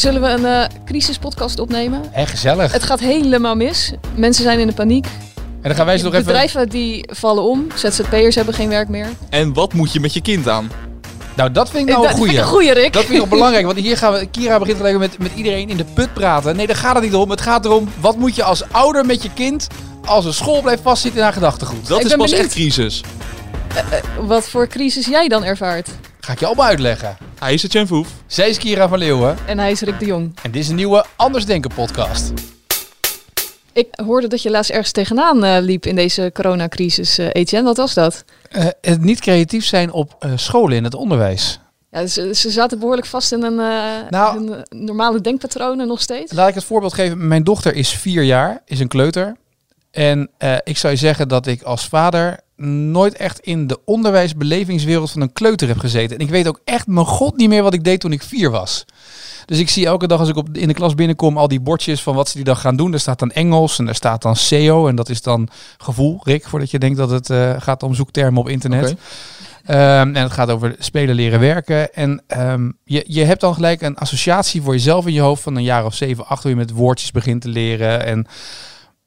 Zullen we een eh, crisispodcast opnemen? Echt gezellig. Het gaat helemaal mis. Mensen zijn in de paniek. En dan gaan wij ze nog even... Bedrijven die vallen om. ZZP'ers hebben geen werk meer. En wat moet je met je kind aan? Nou, dat vind ik nou Dat een vind ik goeie. een goeie, Rick. Dat vind ik nog belangrijk, want hier gaan we, Kira begint gelijk met, met iedereen in de put praten. Nee, daar gaat het niet om. Het gaat erom, wat moet je als ouder met je kind als een school blijft vastzitten in haar gedachtegoed? Dat Ik is pas benieuwd. echt crisis. Wat voor crisis jij dan ervaart. Ga ik je allemaal uitleggen. Hij is het Jen Voef. Zij is Kira van Leeuwen En hij is Rick de Jong. en dit is een nieuwe Anders Denken podcast. Ik hoorde dat je laatst ergens tegenaan eh, liep in deze coronacrisis. eh Etienne, wat was dat? Eh, het niet creatief zijn op eh, scholen in het onderwijs. Ja, ze, ze zaten behoorlijk vast in een, eh, Nou- hun, eh, normale denkpatronen nog steeds. Laat ik het voorbeeld geven. Mijn dochter is vier jaar, is een kleuter. En eh, ik zou je zeggen dat ik als vader nooit echt in de onderwijsbelevingswereld van een kleuter heb gezeten. En ik weet ook echt mijn god niet meer wat ik deed toen ik vier was. Dus ik zie elke dag als ik op, in de klas binnenkom al die bordjes van wat ze die dag gaan doen. Daar staat dan Engels en daar staat dan SEO. En dat is dan gevoel, Rick, voordat je denkt dat het eh, gaat om zoektermen op internet. Ehm, en het gaat over spelen leren werken. En ehm, je, je hebt dan gelijk een associatie voor jezelf in je hoofd van een jaar of zeven, acht, hoe je met woordjes begint te leren. En,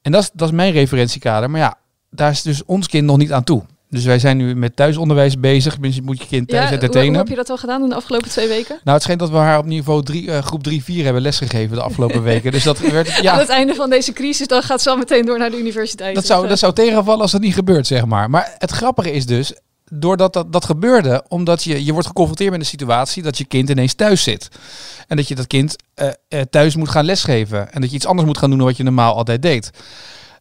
en dat, is, dat is mijn referentiekader. Maar ja, daar is dus ons kind nog niet aan toe. Dus wij zijn nu met thuisonderwijs bezig. Dus je moet je kind thuis Ja, hoe, hoe entertainen. heb je dat al gedaan in de afgelopen twee weken? Nou, het schijnt dat we haar op niveau drie, eh, groep 3, 4 hebben lesgegeven de afgelopen weken. Dus dat werd, Aan ja, het einde van deze crisis, dan gaat ze al meteen door naar de universiteit. dat Dus, zou, eh, dat zou tegenvallen als dat niet gebeurt, zeg maar. Maar het grappige is dus, doordat dat, dat gebeurde, omdat je, je wordt geconfronteerd met een situatie dat je kind ineens thuis zit. En dat je dat kind eh, eh, thuis moet gaan lesgeven. En dat je iets anders moet gaan doen dan wat je normaal altijd deed.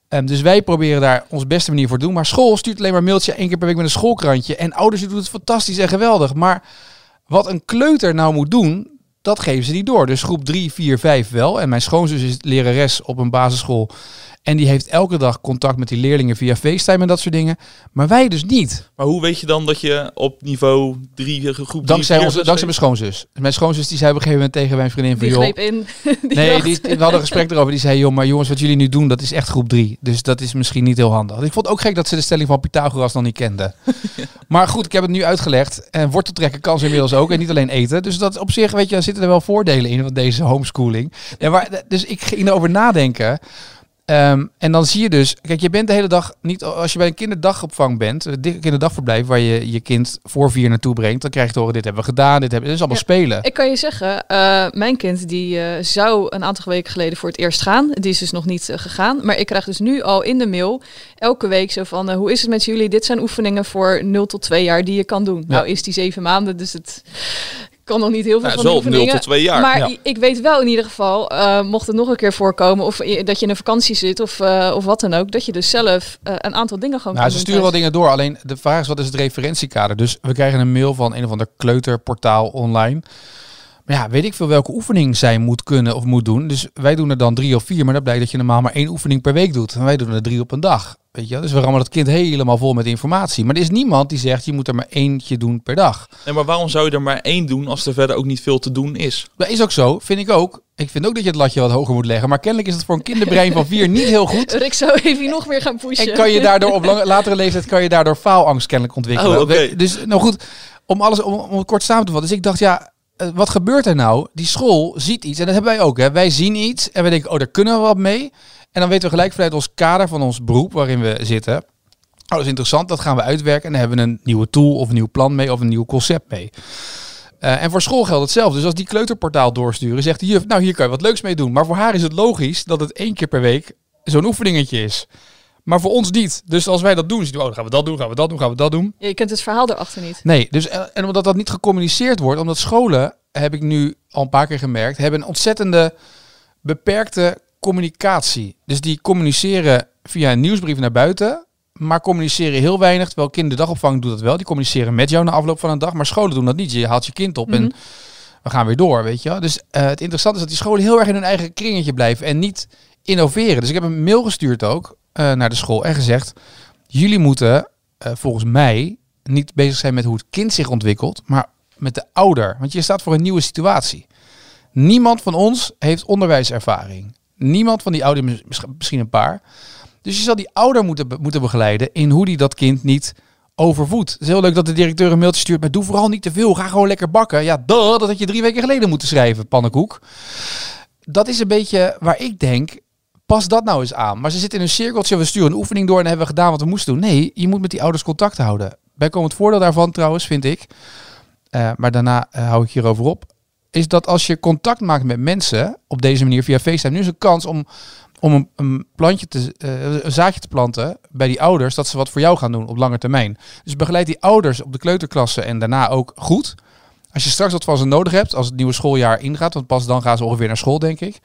Ehm, dus wij proberen daar ons beste manier voor te doen. Maar school stuurt alleen maar mailtje één keer per week met een schoolkrantje. En ouders doen het fantastisch en geweldig. Maar wat een kleuter nou moet doen, dat geven ze niet door. Dus groep 3, 4, 5 wel. En mijn schoonzus is lerares op een basisschool. En die heeft elke dag contact met die leerlingen via FaceTime en dat soort dingen. Maar wij dus niet. Maar hoe weet je dan dat je op niveau 3, groep 3, Dankzij, onze, dankzij mijn schoonzus. Mijn schoonzus die zei op een gegeven moment tegen mijn vriendin van... die joh, greep in. Die Nee, die, we hadden een gesprek erover. Die zei, joh, maar jongens, wat jullie nu doen, dat is echt groep 3. Dus dat is misschien niet heel handig. Ik vond het ook gek dat ze de stelling van Pythagoras nog niet kenden. Maar goed, ik heb het nu uitgelegd. En wortel trekken kan ze inmiddels ook. En niet alleen eten. Dus dat op zich, weet je, zitten er wel voordelen in van deze homeschooling. En waar, dus ik ging erover nadenken. Ehm, en dan zie je dus, kijk, je bent de hele dag niet, als je bij een kinderdagopvang bent, een dik- kinderdagverblijf waar je je kind voor vier naartoe brengt, dan krijg je te horen, dit hebben we gedaan, dit hebben, dit is allemaal Ja. spelen. Ik kan je zeggen, eh, mijn kind die eh, zou een aantal weken geleden voor het eerst gaan. Die is dus nog niet eh, gegaan. Maar ik krijg dus nu al in de mail elke week zo van, eh, hoe is het met jullie? Dit zijn oefeningen voor 0 tot 2 jaar die je kan doen. Nou is die zeven maanden, dus het kan nog niet heel veel Nou, van die is wel 0 oefeningen. tot 2 jaar. Maar Ja. ik weet wel in ieder geval, eh, mocht het nog een keer voorkomen, of je- dat je in een vakantie zit of, eh, of wat dan ook, dat je dus zelf eh, een aantal dingen gewoon Nou, kan ze sturen wel dingen door. Alleen de vraag is, wat is het referentiekader? Dus we krijgen een mail van een of ander kleuterportaal online. Maar ja, weet ik veel welke oefening zij moet kunnen of moet doen. Dus wij doen er dan drie of vier. Maar dat blijkt dat je normaal maar één oefening per week doet. En wij doen er drie op een dag. Weet je? wel? Dus we rammen dat kind helemaal vol met informatie. Maar er is niemand die zegt, je moet er maar eentje doen per dag. Nee, maar waarom zou je er maar één doen als er verder ook niet veel te doen is? Dat is ook zo, vind ik ook. Ik vind ook dat je het latje wat hoger moet leggen. Maar kennelijk is het voor een kinderbrein van vier niet heel goed. Rick zou even nog meer gaan pushen. En kan je daardoor op lange, latere leeftijd kan je daardoor faalangst kennelijk ontwikkelen. Oh, oké. We- Dus nou goed, om alles om, om het kort samen te vatten. Dus ik dacht, ja, wat gebeurt er nou? Die school ziet iets en dat hebben wij ook. Hè. Wij zien iets en we denken, oh, daar kunnen we wat mee. En dan weten we gelijk vanuit ons kader van ons beroep waarin we zitten. Oh, dat is interessant, dat gaan we uitwerken. En dan hebben we een nieuwe tool of een nieuw plan mee of een nieuw concept mee. Eh, en voor school geldt hetzelfde. Dus als die kleuterportaal doorsturen, zegt de juf, nou hier kan je wat leuks mee doen. Maar voor haar is het logisch dat het één keer per week zo'n oefeningetje is. Maar voor ons niet. Dus als wij dat doen, zien we, oh, gaan we dat doen, gaan we dat doen, gaan we dat doen. Ja, je kent het verhaal erachter niet. Nee, dus eh, en omdat dat niet gecommuniceerd wordt, omdat scholen, heb ik nu al een paar keer gemerkt, hebben een ontzettende beperkte communicatie. Dus die communiceren via een nieuwsbrief naar buiten, maar communiceren heel weinig. Terwijl kinderdagopvang doet dat wel. Die communiceren met jou na afloop van een dag, maar scholen doen dat niet. Je haalt je kind op en Mhm. we gaan weer door, weet je wel. Dus eh, het interessante is dat die scholen heel erg in hun eigen kringetje blijven en niet innoveren. Dus ik heb een mail gestuurd ook eh, naar de school en gezegd, jullie moeten eh, volgens mij niet bezig zijn met hoe het kind zich ontwikkelt, maar met de ouder. Want je staat voor een nieuwe situatie. Niemand van ons heeft onderwijservaring. Niemand van die ouderen, mis- misschien een paar. Dus je zal die ouder moeten, moeten begeleiden in hoe die dat kind niet overvoed. Het is heel leuk dat de directeur een mailtje stuurt, maar doe vooral niet te veel. Ga gewoon lekker bakken. Ja, duh, dat had je drie weken geleden moeten schrijven, pannenkoek. Dat is een beetje waar ik denk, pas dat nou eens aan. Maar ze zitten in een cirkeltje, we sturen een oefening door en hebben we gedaan wat we moesten doen. Nee, je moet met die ouders contact houden. Bijkomend voordeel daarvan trouwens, vind ik, eh, maar daarna eh, hou ik hierover op, is dat als je contact maakt met mensen op deze manier via FaceTime, nu is een kans om, om een, een plantje te, eh, een zaadje te planten bij die ouders, dat ze wat voor jou gaan doen op lange termijn. Dus begeleid die ouders op de kleuterklasse en daarna ook goed. Als je straks wat van ze nodig hebt, als het nieuwe schooljaar ingaat, want pas dan gaan ze ongeveer naar school, denk ik.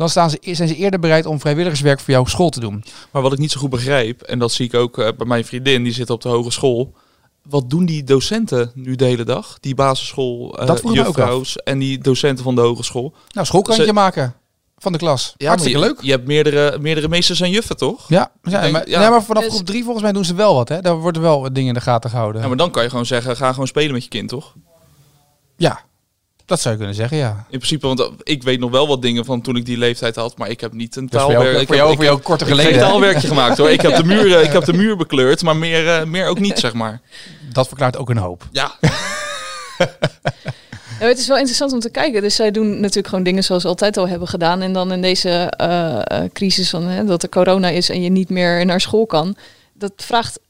Dan staan ze, zijn ze eerder bereid om vrijwilligerswerk voor jouw school te doen. Maar wat ik niet zo goed begrijp, en dat zie ik ook eh, bij mijn vriendin, die zit op de hogeschool. Wat doen die docenten nu de hele dag? Die basisschool, eh Dat ook juffrouws en die docenten van de hogeschool. Nou, schoolkrantje Ze- maken van de klas. Hartstikke maar leuk. je, je hebt meerdere, meerdere meesters en juffen, toch? Ja, ja, denk- maar, ja. ja, maar vanaf Dus- groep drie volgens mij doen ze wel wat. Hè? Daar worden wel wat dingen in de gaten gehouden. Ja, maar dan kan je gewoon zeggen, ga gewoon spelen met je kind, toch? Ja, dat zou je kunnen zeggen, ja. In principe, want eh, ik weet nog wel wat dingen van toen ik die leeftijd had, maar ik heb niet een voor jou, taalwerk. voor ik jou, heb, voor ik jou korte heb geen geleden. hè? taalwerkje gemaakt hoor. Ik heb de muur, ik heb de muur bekleurd, maar meer, eh, meer ook niet, zeg maar. Dat verklaart ook een hoop. Ja, Ja, het is wel interessant om te kijken. Dus zij doen natuurlijk gewoon dingen zoals ze altijd al hebben gedaan. En dan in deze eh, eh, crisis van hè, dat er corona is en je niet meer naar school kan. Dat vraagt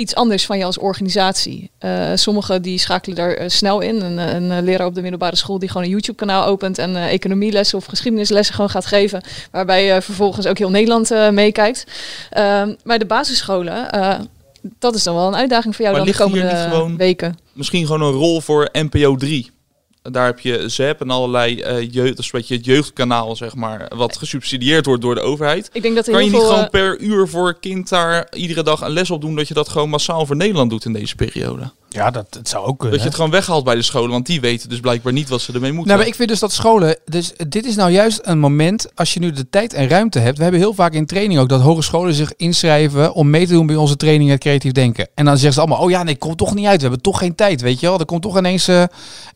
iets anders van je als organisatie. Eh sommigen die schakelen daar eh, snel in. Een, een eh, leraar op de middelbare school die gewoon een YouTube kanaal opent en eh, economielessen of geschiedenislessen gewoon gaat geven. Waarbij eh, vervolgens ook heel Nederland meekijkt. Ehm, maar de basisscholen, dat is dan wel een uitdaging voor jou Maar dan de komende niet gewoon- weken. misschien gewoon een rol voor NPO 3. Daar heb je ZEP en allerlei eh jeugd, dat is een beetje het jeugdkanaal, zeg maar, wat gesubsidieerd wordt door de overheid. Ik denk dat Kan je niet veel, gewoon eh, per uur voor kind daar iedere dag een les op doen, dat je dat gewoon massaal voor Nederland doet in deze periode? Ja, dat, dat zou ook kunnen. Dat je het gewoon weghaalt bij de scholen, want die weten dus blijkbaar niet wat ze ermee moeten. Nou, maar ik vind dus dat scholen. Dus dit is nou juist een moment. Als je nu de tijd en ruimte hebt. We hebben heel vaak in training ook dat hogescholen zich inschrijven. om mee te doen bij onze training het creatief denken. En dan zeggen ze allemaal: Oh ja, nee, komt toch niet uit. We hebben toch geen tijd. Weet je wel. Er komt toch ineens. eh, dat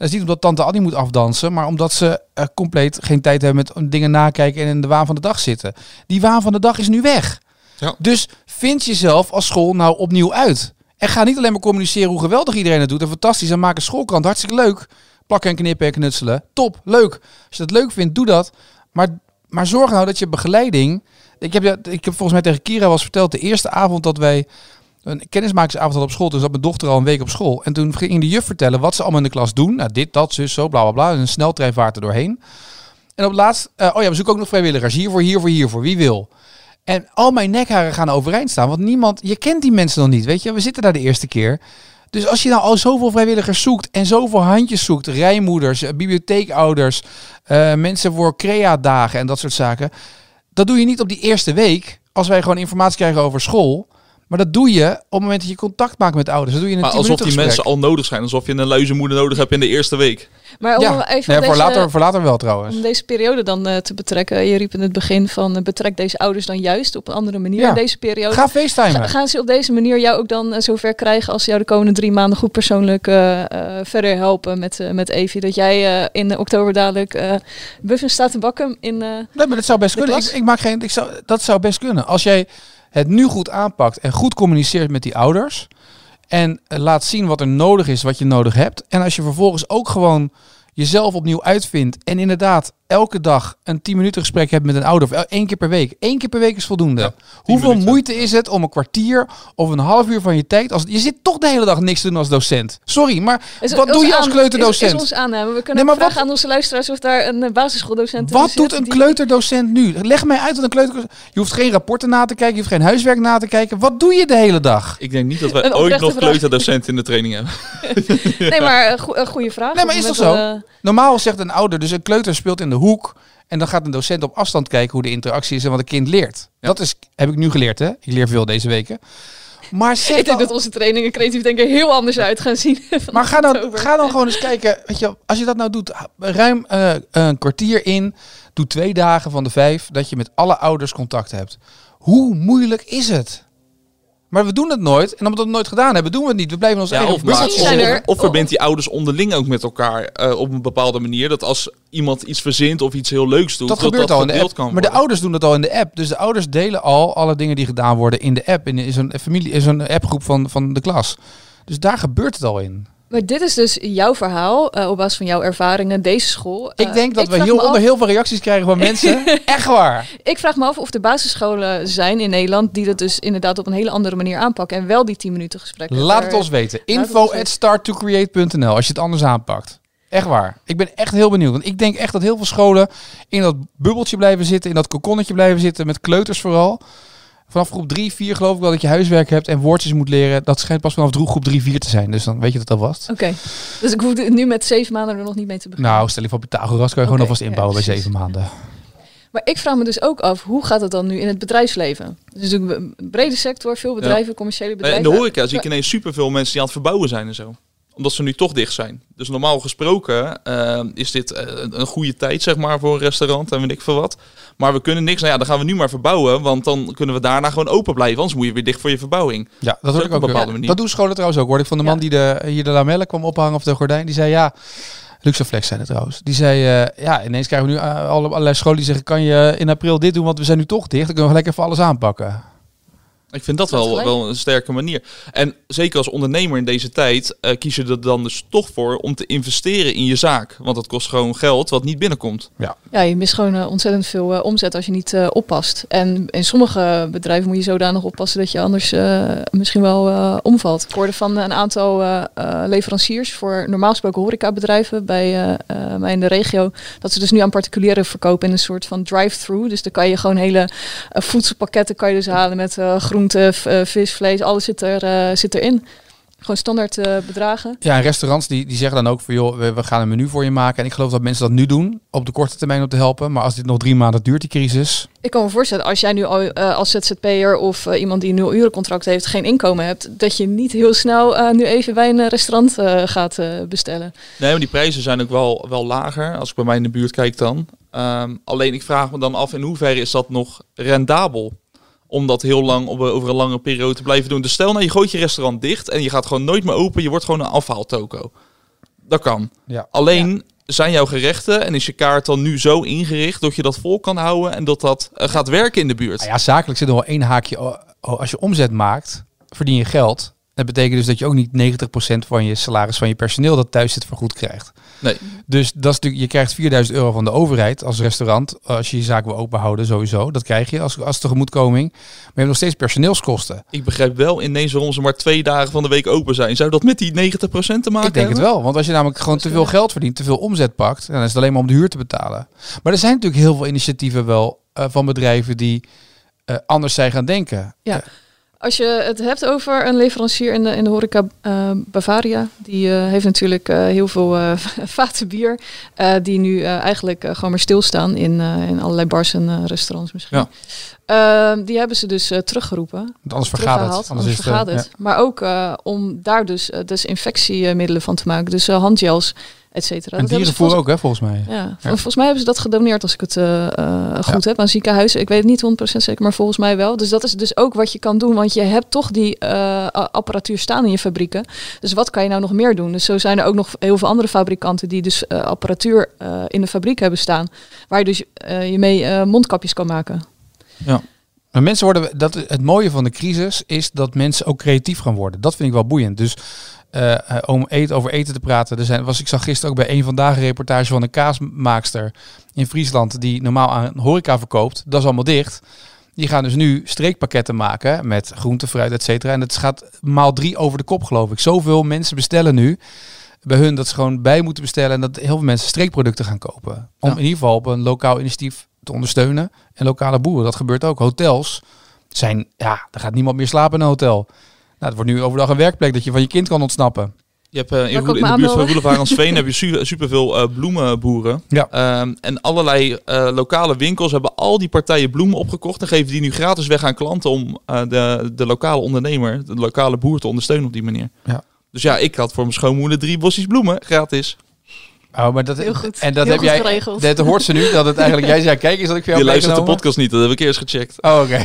is niet omdat Tante Annie moet afdansen. maar omdat ze eh, compleet geen tijd hebben met dingen nakijken. en in de waan van de dag zitten. Die waan van de dag is nu weg. Ja. Dus vind jezelf als school nou opnieuw uit. En ga niet alleen maar communiceren hoe geweldig iedereen het doet. En fantastisch. En maak een schoolkrant. Hartstikke leuk. Plakken en knippen en knutselen. Top. Leuk. Als je dat leuk vindt, doe dat. Maar, maar zorg nou dat je begeleiding... Ik heb, ik heb volgens mij tegen Kira was verteld... de eerste avond dat wij een kennismakingsavond hadden op school... toen zat mijn dochter al een week op school. En toen ging de juf vertellen wat ze allemaal in de klas doen. Nou, dit, dat, zus, zo, bla, bla, bla. En een sneltreinvaart er doorheen. En op het laatst... eh, oh ja, we zoeken ook nog vrijwilligers. Hiervoor, hiervoor, hiervoor. Wie wil? En al mijn nekharen gaan overeind staan. Want niemand, je kent die mensen nog niet. Weet je, we zitten daar de eerste keer. Dus als je nou al zoveel vrijwilligers zoekt en zoveel handjes zoekt, rijmoeders, eh, bibliotheekouders, eh, mensen voor crea-dagen en dat soort zaken. Dat doe je niet op die eerste week, als wij gewoon informatie krijgen over school. Maar dat doe je op het moment dat je contact maakt met ouders. Dat doe je in een maar 10 alsof die mensen al nodig zijn, alsof je een luizenmoeder nodig hebt in de eerste week. Maar om Ja, even nee, voor, deze, later, voor later wel trouwens. om deze periode dan eh, te betrekken. Je riep in het begin van eh, betrek deze ouders dan juist op een andere manier Ja. in deze periode. Ga facetimen. Ga- gaan ze op deze manier jou ook dan eh, zover krijgen als ze jou de komende drie maanden goed persoonlijk verder helpen met, eh, met Evie? Dat jij eh, in oktober dadelijk eh buffen staat te bakken in... eh, Nee, maar dat zou best kunnen. Ik, ik maak geen, ik zou, dat zou best kunnen. Als jij het nu goed aanpakt en goed communiceert met die ouders. En laat zien wat er nodig is, wat je nodig hebt. En als je vervolgens ook gewoon jezelf opnieuw uitvindt. En inderdaad elke dag een 10 minuten gesprek hebt met een ouder. Of één keer per week. Eén keer per week is voldoende. Ja, Hoeveel minuten. moeite is het om een kwartier of een half uur van je tijd. Als, je zit toch de hele dag niks te doen als docent. Sorry, maar is wat doe je als kleuterdocent? Is, is ons aanname. We kunnen Nee, maar ook vragen wat- aan onze luisteraars of daar een eh, basisschooldocent Wat doet een die- kleuterdocent nu? Leg mij uit wat een kleuter. Je hoeft geen rapporten na te kijken, je hoeft geen huiswerk na te kijken. Wat doe je de hele dag? Ik denk niet dat wij Een ooit nog kleuterdocenten in de training hebben. Nee, maar een goe- een goede vraag. Nee, maar is toch dat, Normaal zegt een ouder, dus een kleuter speelt in de hoek. En dan gaat een docent op afstand kijken hoe de interactie is en wat een kind leert. Dat is, heb ik nu geleerd, hè? Ik leer veel deze weken. Maar zeg ik denk dan, dat onze trainingen creatief denken heel anders uit gaan zien. maar ga dan, oktober. ga dan gewoon eens kijken. Weet je, als je dat nou doet, ruim eh, een kwartier in. Doe twee dagen van de vijf dat je met alle ouders contact hebt. Hoe moeilijk is het? Maar we doen het nooit. En omdat we het nooit gedaan hebben, doen we het niet. We blijven ons Ja, eigen of, maar, of, zijn of, er- of verbindt die ouders onderling ook met elkaar eh, op een bepaalde manier. Dat als iemand iets verzint of iets heel leuks doet, dat gebeurt al in de app. kan Maar de ouders doen dat al in de app. Dus de ouders delen al alle dingen die gedaan worden in de app. In, in zo'n familie, in zo'n appgroep van, van de klas. Dus daar gebeurt het al in. Maar dit is dus jouw verhaal, eh, op basis van jouw ervaringen, deze school. Ik Eh, denk dat we af- onder heel veel reacties krijgen van mensen. Echt waar. Ik vraag me af of er basisscholen zijn in Nederland die dat dus inderdaad op een hele andere manier aanpakken. En wel die 10 minuten gesprek. Laat het ons weten. Info at starttocreate.nl als je het anders aanpakt. Echt waar. Ik ben echt heel benieuwd. Want ik denk echt dat heel veel scholen in dat bubbeltje blijven zitten. In dat kokonnetje blijven zitten. Met kleuters vooral. Vanaf groep 3, 4 geloof ik wel dat je huiswerk hebt en woordjes moet leren. Dat schijnt pas vanaf dro- groep 3, 4 te zijn. Dus dan weet je dat dat was. Oké, dus ik hoef nu met zeven maanden er nog niet mee te beginnen. Nou, stel je voor Pythagoras kan je Oké, gewoon alvast ja, inbouwen bij zeven maanden. Maar ik vraag me dus ook af, hoe gaat het dan nu in het bedrijfsleven? Dus een brede sector, veel bedrijven, commerciële bedrijven. In de horeca zie ik ineens superveel mensen die aan het verbouwen zijn en zo. Omdat ze nu toch dicht zijn. Dus normaal gesproken eh, is dit eh, een goede tijd zeg maar voor een restaurant en weet ik veel wat. Maar we kunnen niks. Nou ja, dan gaan we nu maar verbouwen. Want dan kunnen we daarna gewoon open blijven. Anders moet je weer dicht voor je verbouwing. Ja, dat hoor ook ik op ook. een bepaalde manier. Dat doen scholen trouwens ook. Hoor ik van de man Ja. die de, hier de lamellen kwam ophangen of de gordijn. Die zei ja, Luxaflex zijn het trouwens. Die zei eh, ja, ineens krijgen we nu alle, allerlei scholen die zeggen kan je in april dit doen, want we zijn nu toch dicht. Dan kunnen we gelijk even alles aanpakken. Ik vind dat Dat wel, wel een sterke manier. En zeker als ondernemer in deze tijd eh, kies je er dan dus toch voor om te investeren in je zaak. Want dat kost gewoon geld wat niet binnenkomt. Ja, je mist gewoon eh, ontzettend veel eh, omzet als je niet eh, oppast. En in sommige bedrijven moet je zodanig oppassen dat je anders eh, misschien wel eh, omvalt. Ik hoorde van een aantal eh, eh, leveranciers voor normaal gesproken horecabedrijven bij eh, eh, mij in de regio. Dat ze dus nu aan particulieren verkopen in een soort van drive-thru. Dus dan kan je gewoon hele voedselpakketten kan je dus halen met eh groente, v- eh, vis, vlees. Alles zit, er, eh, zit erin. Gewoon standaard eh, bedragen. Ja, en restaurants die, die zeggen dan ook van joh, we, we gaan een menu voor je maken. En ik geloof dat mensen dat nu doen, op de korte termijn om te helpen. Maar als dit nog drie maanden duurt, die crisis. Ik kan me voorstellen, als jij nu al, eh, als ZZP'er of eh, iemand die een nul urencontract heeft, geen inkomen hebt, dat je niet heel snel eh, nu even bij een eh, restaurant eh, gaat eh, bestellen. Nee, maar die prijzen zijn ook wel, wel lager. Als ik bij mij in de buurt kijk dan. Ehm, alleen ik vraag me dan af in hoeverre is dat nog rendabel? Om dat heel lang op, een- over een lange periode te blijven doen. Dus stel nou je gooit je restaurant dicht en je gaat gewoon nooit meer open. Je wordt gewoon een afhaaltoko. Dat kan. Ja. Alleen zijn jouw gerechten en is je kaart dan nu zo ingericht dat je dat vol kan houden en dat dat eh, gaat werken in de buurt. Nou ja, zakelijk zit er wel één haakje. Oh, oh, als je omzet maakt, verdien je geld. Dat betekent dus dat je ook niet 90% van je salaris van je personeel dat thuis zit vergoed krijgt. Nee. Dus dat is natuurlijk, je krijgt 4000 euro van de overheid als restaurant. Als je je zaak wil open houden, sowieso. Dat krijg je als, als tegemoetkoming. Maar je hebt nog steeds personeelskosten. Ik begrijp wel ineens waarom ze maar twee dagen van de week open zijn. Zou dat met die 90% te maken Ik denk het hebben? wel. Want als je namelijk gewoon te veel geld verdient, te veel omzet pakt, dan is het alleen maar om de huur te betalen. Maar er zijn natuurlijk heel veel initiatieven wel eh, van bedrijven die eh, anders zijn gaan denken. Ja. Als je het hebt over een leverancier in de, in de horeca, eh, Bavaria, die eh, heeft natuurlijk eh, heel veel vaten bier, die nu eigenlijk gewoon maar stilstaan in, in allerlei bars en restaurants misschien. Ehm, die hebben ze dus teruggeroepen. Want anders vergaat het. Anders, is het, vergaat het. Maar ook om daar dus desinfectiemiddelen van te maken. Dus handgels, et cetera. En dierenvoer ook, hè, volgens mij. Ja, ja, volgens mij hebben ze dat gedoneerd, als ik het uh, uh, goed ja. heb, aan ziekenhuizen. Ik weet het niet 100% zeker, maar volgens mij wel. Dus dat is dus ook wat je kan doen, want je hebt toch die uh, apparatuur staan in je fabrieken. Dus wat kan je nou nog meer doen? Dus zo zijn er ook nog heel veel andere fabrikanten die dus uh, apparatuur in de fabriek hebben staan, waar je dus je mee mondkapjes kan maken. Ja. Maar mensen worden, dat, het mooie van de crisis is dat mensen ook creatief gaan worden. Dat vind ik wel boeiend. Dus uh, om eten, over eten te praten. Er zijn, was, ik zag gisteren ook bij een vandaag een reportage van een kaasmaakster in Friesland die normaal aan horeca verkoopt. Dat is allemaal dicht. Die gaan dus nu streekpakketten maken met groente, fruit, et cetera. En het gaat maal drie over de kop, geloof ik. Zoveel mensen bestellen nu bij hun dat ze gewoon bij moeten bestellen en dat heel veel mensen streekproducten gaan kopen. Om ja. in ieder geval op een lokaal initiatief te ondersteunen. En lokale boeren, dat gebeurt ook. Hotels zijn, ja, er gaat niemand meer slapen in een hotel. Nou, het wordt nu overdag een werkplek dat je van je kind kan ontsnappen. Je hebt uh, in, Roel, in de buurt van Roelofaar en Sveen heb je su superveel uh, bloemenboeren. Ja. Um, en allerlei uh, lokale winkels hebben al die partijen bloemen opgekocht en geven die nu gratis weg aan klanten om de, de lokale ondernemer, de lokale boer te ondersteunen op die manier. Ja. Dus ja, ik had voor mijn schoonmoeder drie bosjes bloemen gratis. Oh, maar dat, Heel goed. En dat Heel heb goed jij. geregeld. Dat hoort ze nu. Dat het eigenlijk jij zei: kijk eens dat ik veel Je luistert de podcast niet, dat heb ik eerst gecheckt. Oh, oké.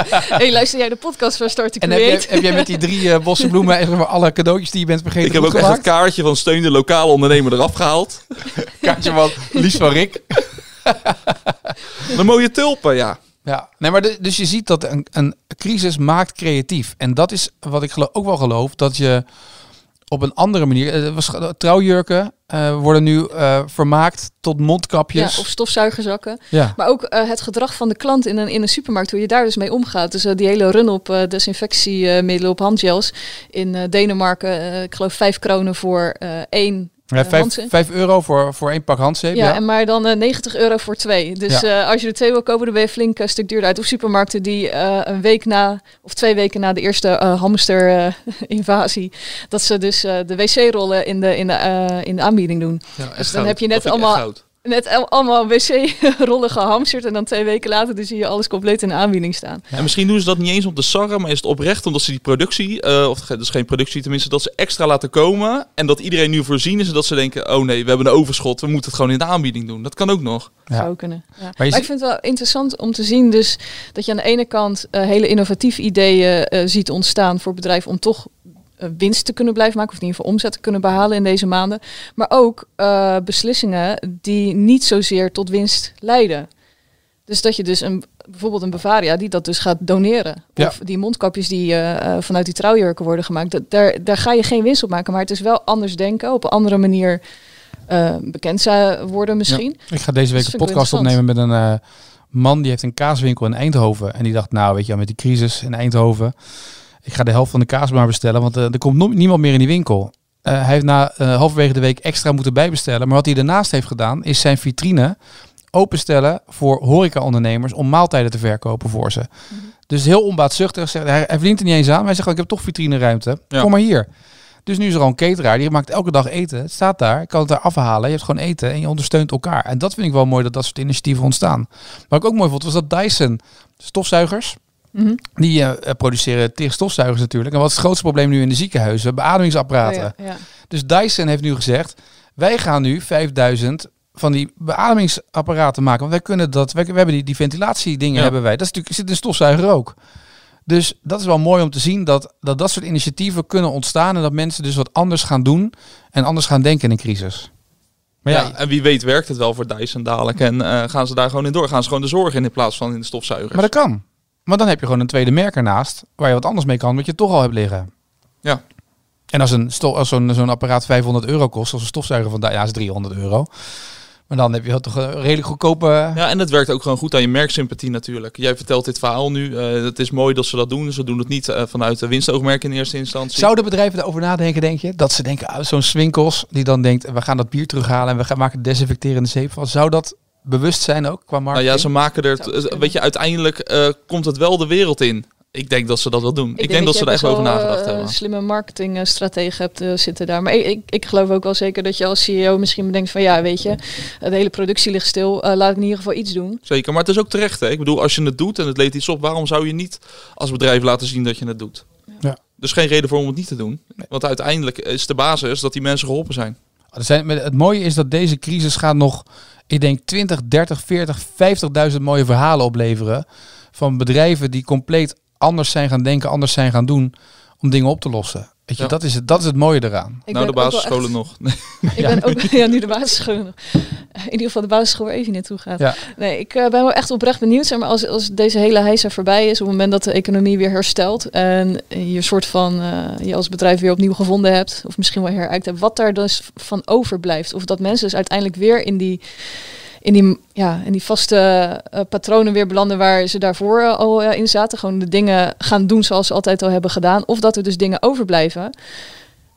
hey, luister jij de podcast van Start to En heb jij, Create? heb jij met die drie bossen bloemen maar alle cadeautjes die je bent vergeten Ik heb ook echt het gemaakt? kaartje van steun de lokale ondernemer eraf gehaald. kaartje van Lies van Rick. Een mooie tulpen, ja. Ja, nee, maar de- dus je ziet dat een, een crisis maakt creatief. En dat is wat ik geloof, ook wel geloof, dat je op een andere manier... eh, trouwjurken eh, worden nu eh, vermaakt tot Ja, mondkapjes. of stofzuigerzakken. Ja, Maar ook het gedrag van de klant in een, in een supermarkt, hoe je daar dus mee omgaat. Dus die hele run op desinfectiemiddelen, op handgels. In Denemarken, ik geloof vijf kronen voor één ja eh, vijf, handzeep. vijf euro voor, voor één pak handzeep. Ja, Ja, en maar dan eh, 90 euro voor twee. Dus Ja. eh, als je er twee wil kopen, dan ben je flink een stuk duurder uit. Of supermarkten die eh, een week na, of twee weken na de eerste eh, hamster-invasie, dat ze dus eh, de wc-rollen in de, in, de, eh, in de aanbieding doen. Dus dan heb je net allemaal- Net al- allemaal wc-rollen gehamsterd en dan twee weken later dus zie je alles compleet in de aanbieding staan. En misschien doen ze dat niet eens om te sarren, maar is het oprecht omdat ze die productie, eh, of ge- dus geen productie tenminste, dat ze extra laten komen. En dat iedereen nu voorzien is en dat ze denken, oh nee, we hebben een overschot, we moeten het gewoon in de aanbieding doen. Dat kan ook nog. Ja. Zou kunnen. Ja. Maar, ik vind het wel interessant om te zien dus dat je aan de ene kant eh, hele innovatieve ideeën eh, ziet ontstaan voor bedrijven om toch winst te kunnen blijven maken of in ieder geval omzet te kunnen behalen in deze maanden. Maar ook eh, beslissingen die niet zozeer tot winst leiden. Dus dat je dus een, bijvoorbeeld een Bavaria die dat dus gaat doneren. Ja. Of die mondkapjes die eh, eh, vanuit die trouwjurken worden gemaakt. Dat, daar, daar ga je geen winst op maken. Maar het is wel anders denken, op een andere manier eh, bekend worden misschien. Ik ga deze week een podcast opnemen met een eh, man die heeft een kaaswinkel in Eindhoven. En die dacht, nou weet je wel, met die crisis in Eindhoven, ik ga de helft van de kaas maar bestellen, want eh, er komt no- niemand meer in die winkel. Eh, hij heeft na eh, halverwege de week extra moeten bijbestellen. Maar wat hij daarnaast heeft gedaan, is zijn vitrine openstellen voor horecaondernemers om maaltijden te verkopen voor ze. Dus heel onbaatzuchtig. Zegt, hij, hij verdient er niet eens aan. Maar hij zegt, ik heb toch vitrineruimte. Ja. Kom maar hier. Dus nu is er al een cateraar, die maakt elke dag eten. Het staat daar, ik kan het daar afhalen. Je hebt gewoon eten en je ondersteunt elkaar. En dat vind ik wel mooi dat dat soort initiatieven ontstaan. Wat ik ook mooi vond, was dat Dyson stofzuigers. Mhm. Die eh, eh, produceren tegen stofzuigers natuurlijk. En wat is het grootste probleem nu in de ziekenhuizen? Beademingsapparaten. Ja, ja. Dus Dyson heeft nu gezegd, wij gaan nu 5000 van die beademingsapparaten maken. Want wij kunnen dat, wij, we hebben die, die ventilatiedingen Ja. hebben wij. Dat is natuurlijk, zit in een stofzuiger ook. Dus dat is wel mooi om te zien dat, dat dat soort initiatieven kunnen ontstaan. En dat mensen dus wat anders gaan doen en anders gaan denken in een crisis. Maar ja, Ja, en wie weet werkt het wel voor Dyson dadelijk en eh, gaan ze daar gewoon in door. Gaan ze gewoon de zorg in in plaats van in de stofzuigers. maar dat kan. Maar dan heb je gewoon een tweede merk ernaast waar je wat anders mee kan, wat je toch al hebt liggen. Ja. En als, een als zo'n zo'n apparaat 500 euro kost, als een stofzuiger van, ja, is 300 euro. Maar dan heb je toch een redelijk goedkope... Ja, en het werkt ook gewoon goed aan je merksympathie natuurlijk. Jij vertelt dit verhaal nu. eh, het is mooi dat ze dat doen. Ze doen het niet eh, vanuit de winstoogmerk in eerste instantie. Zouden bedrijven erover nadenken, denk je? Dat ze denken, ah, zo'n Swinkels, die dan denkt, we gaan dat bier terughalen en we gaan maken desinfecterende zeep van. Zou dat bewust zijn ook qua nou marketing? ja, ze maken er... Eh, weet je, uiteindelijk eh, komt het wel de wereld in. Ik denk dat ze dat wel doen. Ik, denk, dat, ze daar echt over nagedacht eh, hebben. Een slimme marketingstratege hebt eh, zitten daar. Maar ik, ik, ik geloof ook wel zeker dat je als CEO misschien bedenkt van ja, weet je, de hele productie ligt stil. eh, laat ik in ieder geval iets doen. Zeker, maar het is ook terecht. Hè? Ik bedoel, als je het doet en het leed iets op, waarom zou je niet als bedrijf laten zien dat je het doet? Ja. Dus geen reden voor om het niet te doen. Want uiteindelijk is de basis dat die mensen geholpen zijn. Er zijn, met- het mooie is dat deze crisis gaat nog, ik denk 20, 30, 40, 50.000 mooie verhalen opleveren. Van bedrijven die compleet anders zijn gaan denken, anders zijn gaan doen om dingen op te lossen. Weet je, Ja. dat, is het, dat is het mooie eraan. Ik nou, de basisscholen echt- nog. Ik Ja. ben ook ja, nu de basisschool nog. In ieder geval de basisschool waar even naartoe gaat. Ja. Nee, ik eh, ben wel echt oprecht benieuwd. Zeg maar, als, als deze hele heisa voorbij is, op het moment dat de economie weer herstelt en je soort van eh, je als bedrijf weer opnieuw gevonden hebt, of misschien wel herijkt hebt, wat daar dus van overblijft. Of dat mensen dus uiteindelijk weer in die, in die, ja, in die vaste eh, patronen weer belanden waar ze daarvoor eh, al eh, in zaten. Gewoon de dingen gaan doen zoals ze altijd al hebben gedaan. Of dat er dus dingen overblijven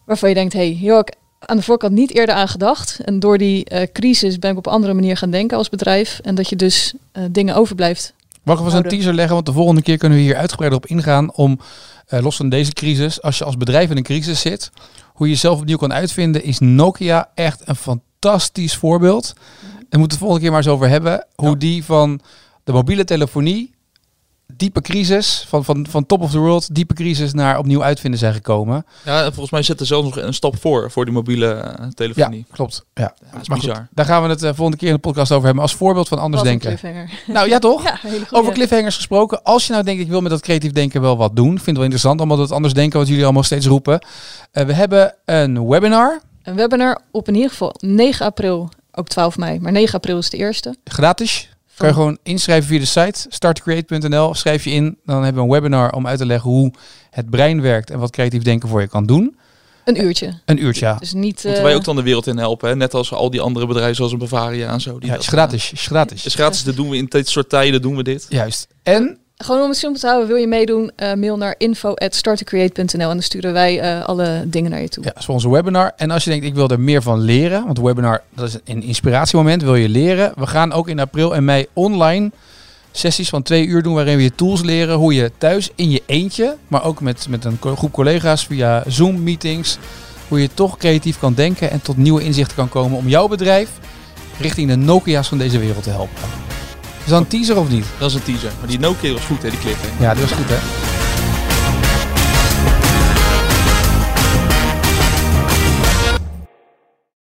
waarvan je denkt, hé, hey, hier had ik aan de voorkant niet eerder aan gedacht. En door die eh, crisis ben ik op een andere manier gaan denken als bedrijf. En dat je dus eh, dingen overblijft. Mag ik wel eens een teaser leggen? Want de volgende keer kunnen we hier uitgebreider op ingaan om, eh, los van deze crisis, als je als bedrijf in een crisis zit, hoe je jezelf opnieuw kan uitvinden, is Nokia echt een fantastisch voorbeeld. En we moeten het volgende keer maar eens over hebben, hoe Ja. die van de mobiele telefonie diepe crisis, van, van, van top of the world, diepe crisis naar opnieuw uitvinden zijn gekomen. Ja, en volgens mij zit er zelfs nog een stap voor, voor die mobiele eh, Ja, telefonie. klopt. Ja. Ja, dat is Maar goed, bizar. daar gaan we het eh, volgende keer in de podcast over hebben als voorbeeld van anders denken. cliffhanger. Nou ja, toch? Ja. Over cliffhangers gesproken. Als je nou denkt, ik wil met dat creatief denken wel wat doen. Vind het wel interessant, allemaal dat anders denken wat jullie allemaal steeds roepen. Eh, we hebben een webinar, Een webinar op in ieder geval 9 april, ook 12 mei, maar 9 april is de eerste. gratis. Kan je gewoon inschrijven via de site startcreate.nl. Schrijf je in, dan hebben we een webinar om uit te leggen hoe het brein werkt en wat creatief denken voor je kan doen. Een uurtje. Een uurtje, ja. Dus niet... Moeten eh, wij ook dan de wereld in helpen, hè? net als al die andere bedrijven zoals een Bavaria en zo. Die Ja, is gratis. Is gratis. eh, is gratis, dat doen we in dit soort tijden, doen we dit. Juist. En Gewoon om het simpel te houden, wil je meedoen, eh, mail naar info.startocreate.nl en dan sturen wij eh, alle dingen naar je toe. Ja, dat is onze webinar. En als je denkt, ik wil er meer van leren, want webinar dat is een inspiratiemoment, wil je leren. We gaan ook in april en mei online sessies van twee uur doen, waarin we je tools leren hoe je thuis in je eentje, maar ook met, met een groep collega's via Zoom-meetings, hoe je toch creatief kan denken en tot nieuwe inzichten kan komen om jouw bedrijf richting de Nokia's van deze wereld te helpen. Is dat een teaser of niet? Dat is een teaser. Maar die Nokia was goed, hè, die clip. hè? Ja, dat is goed hè.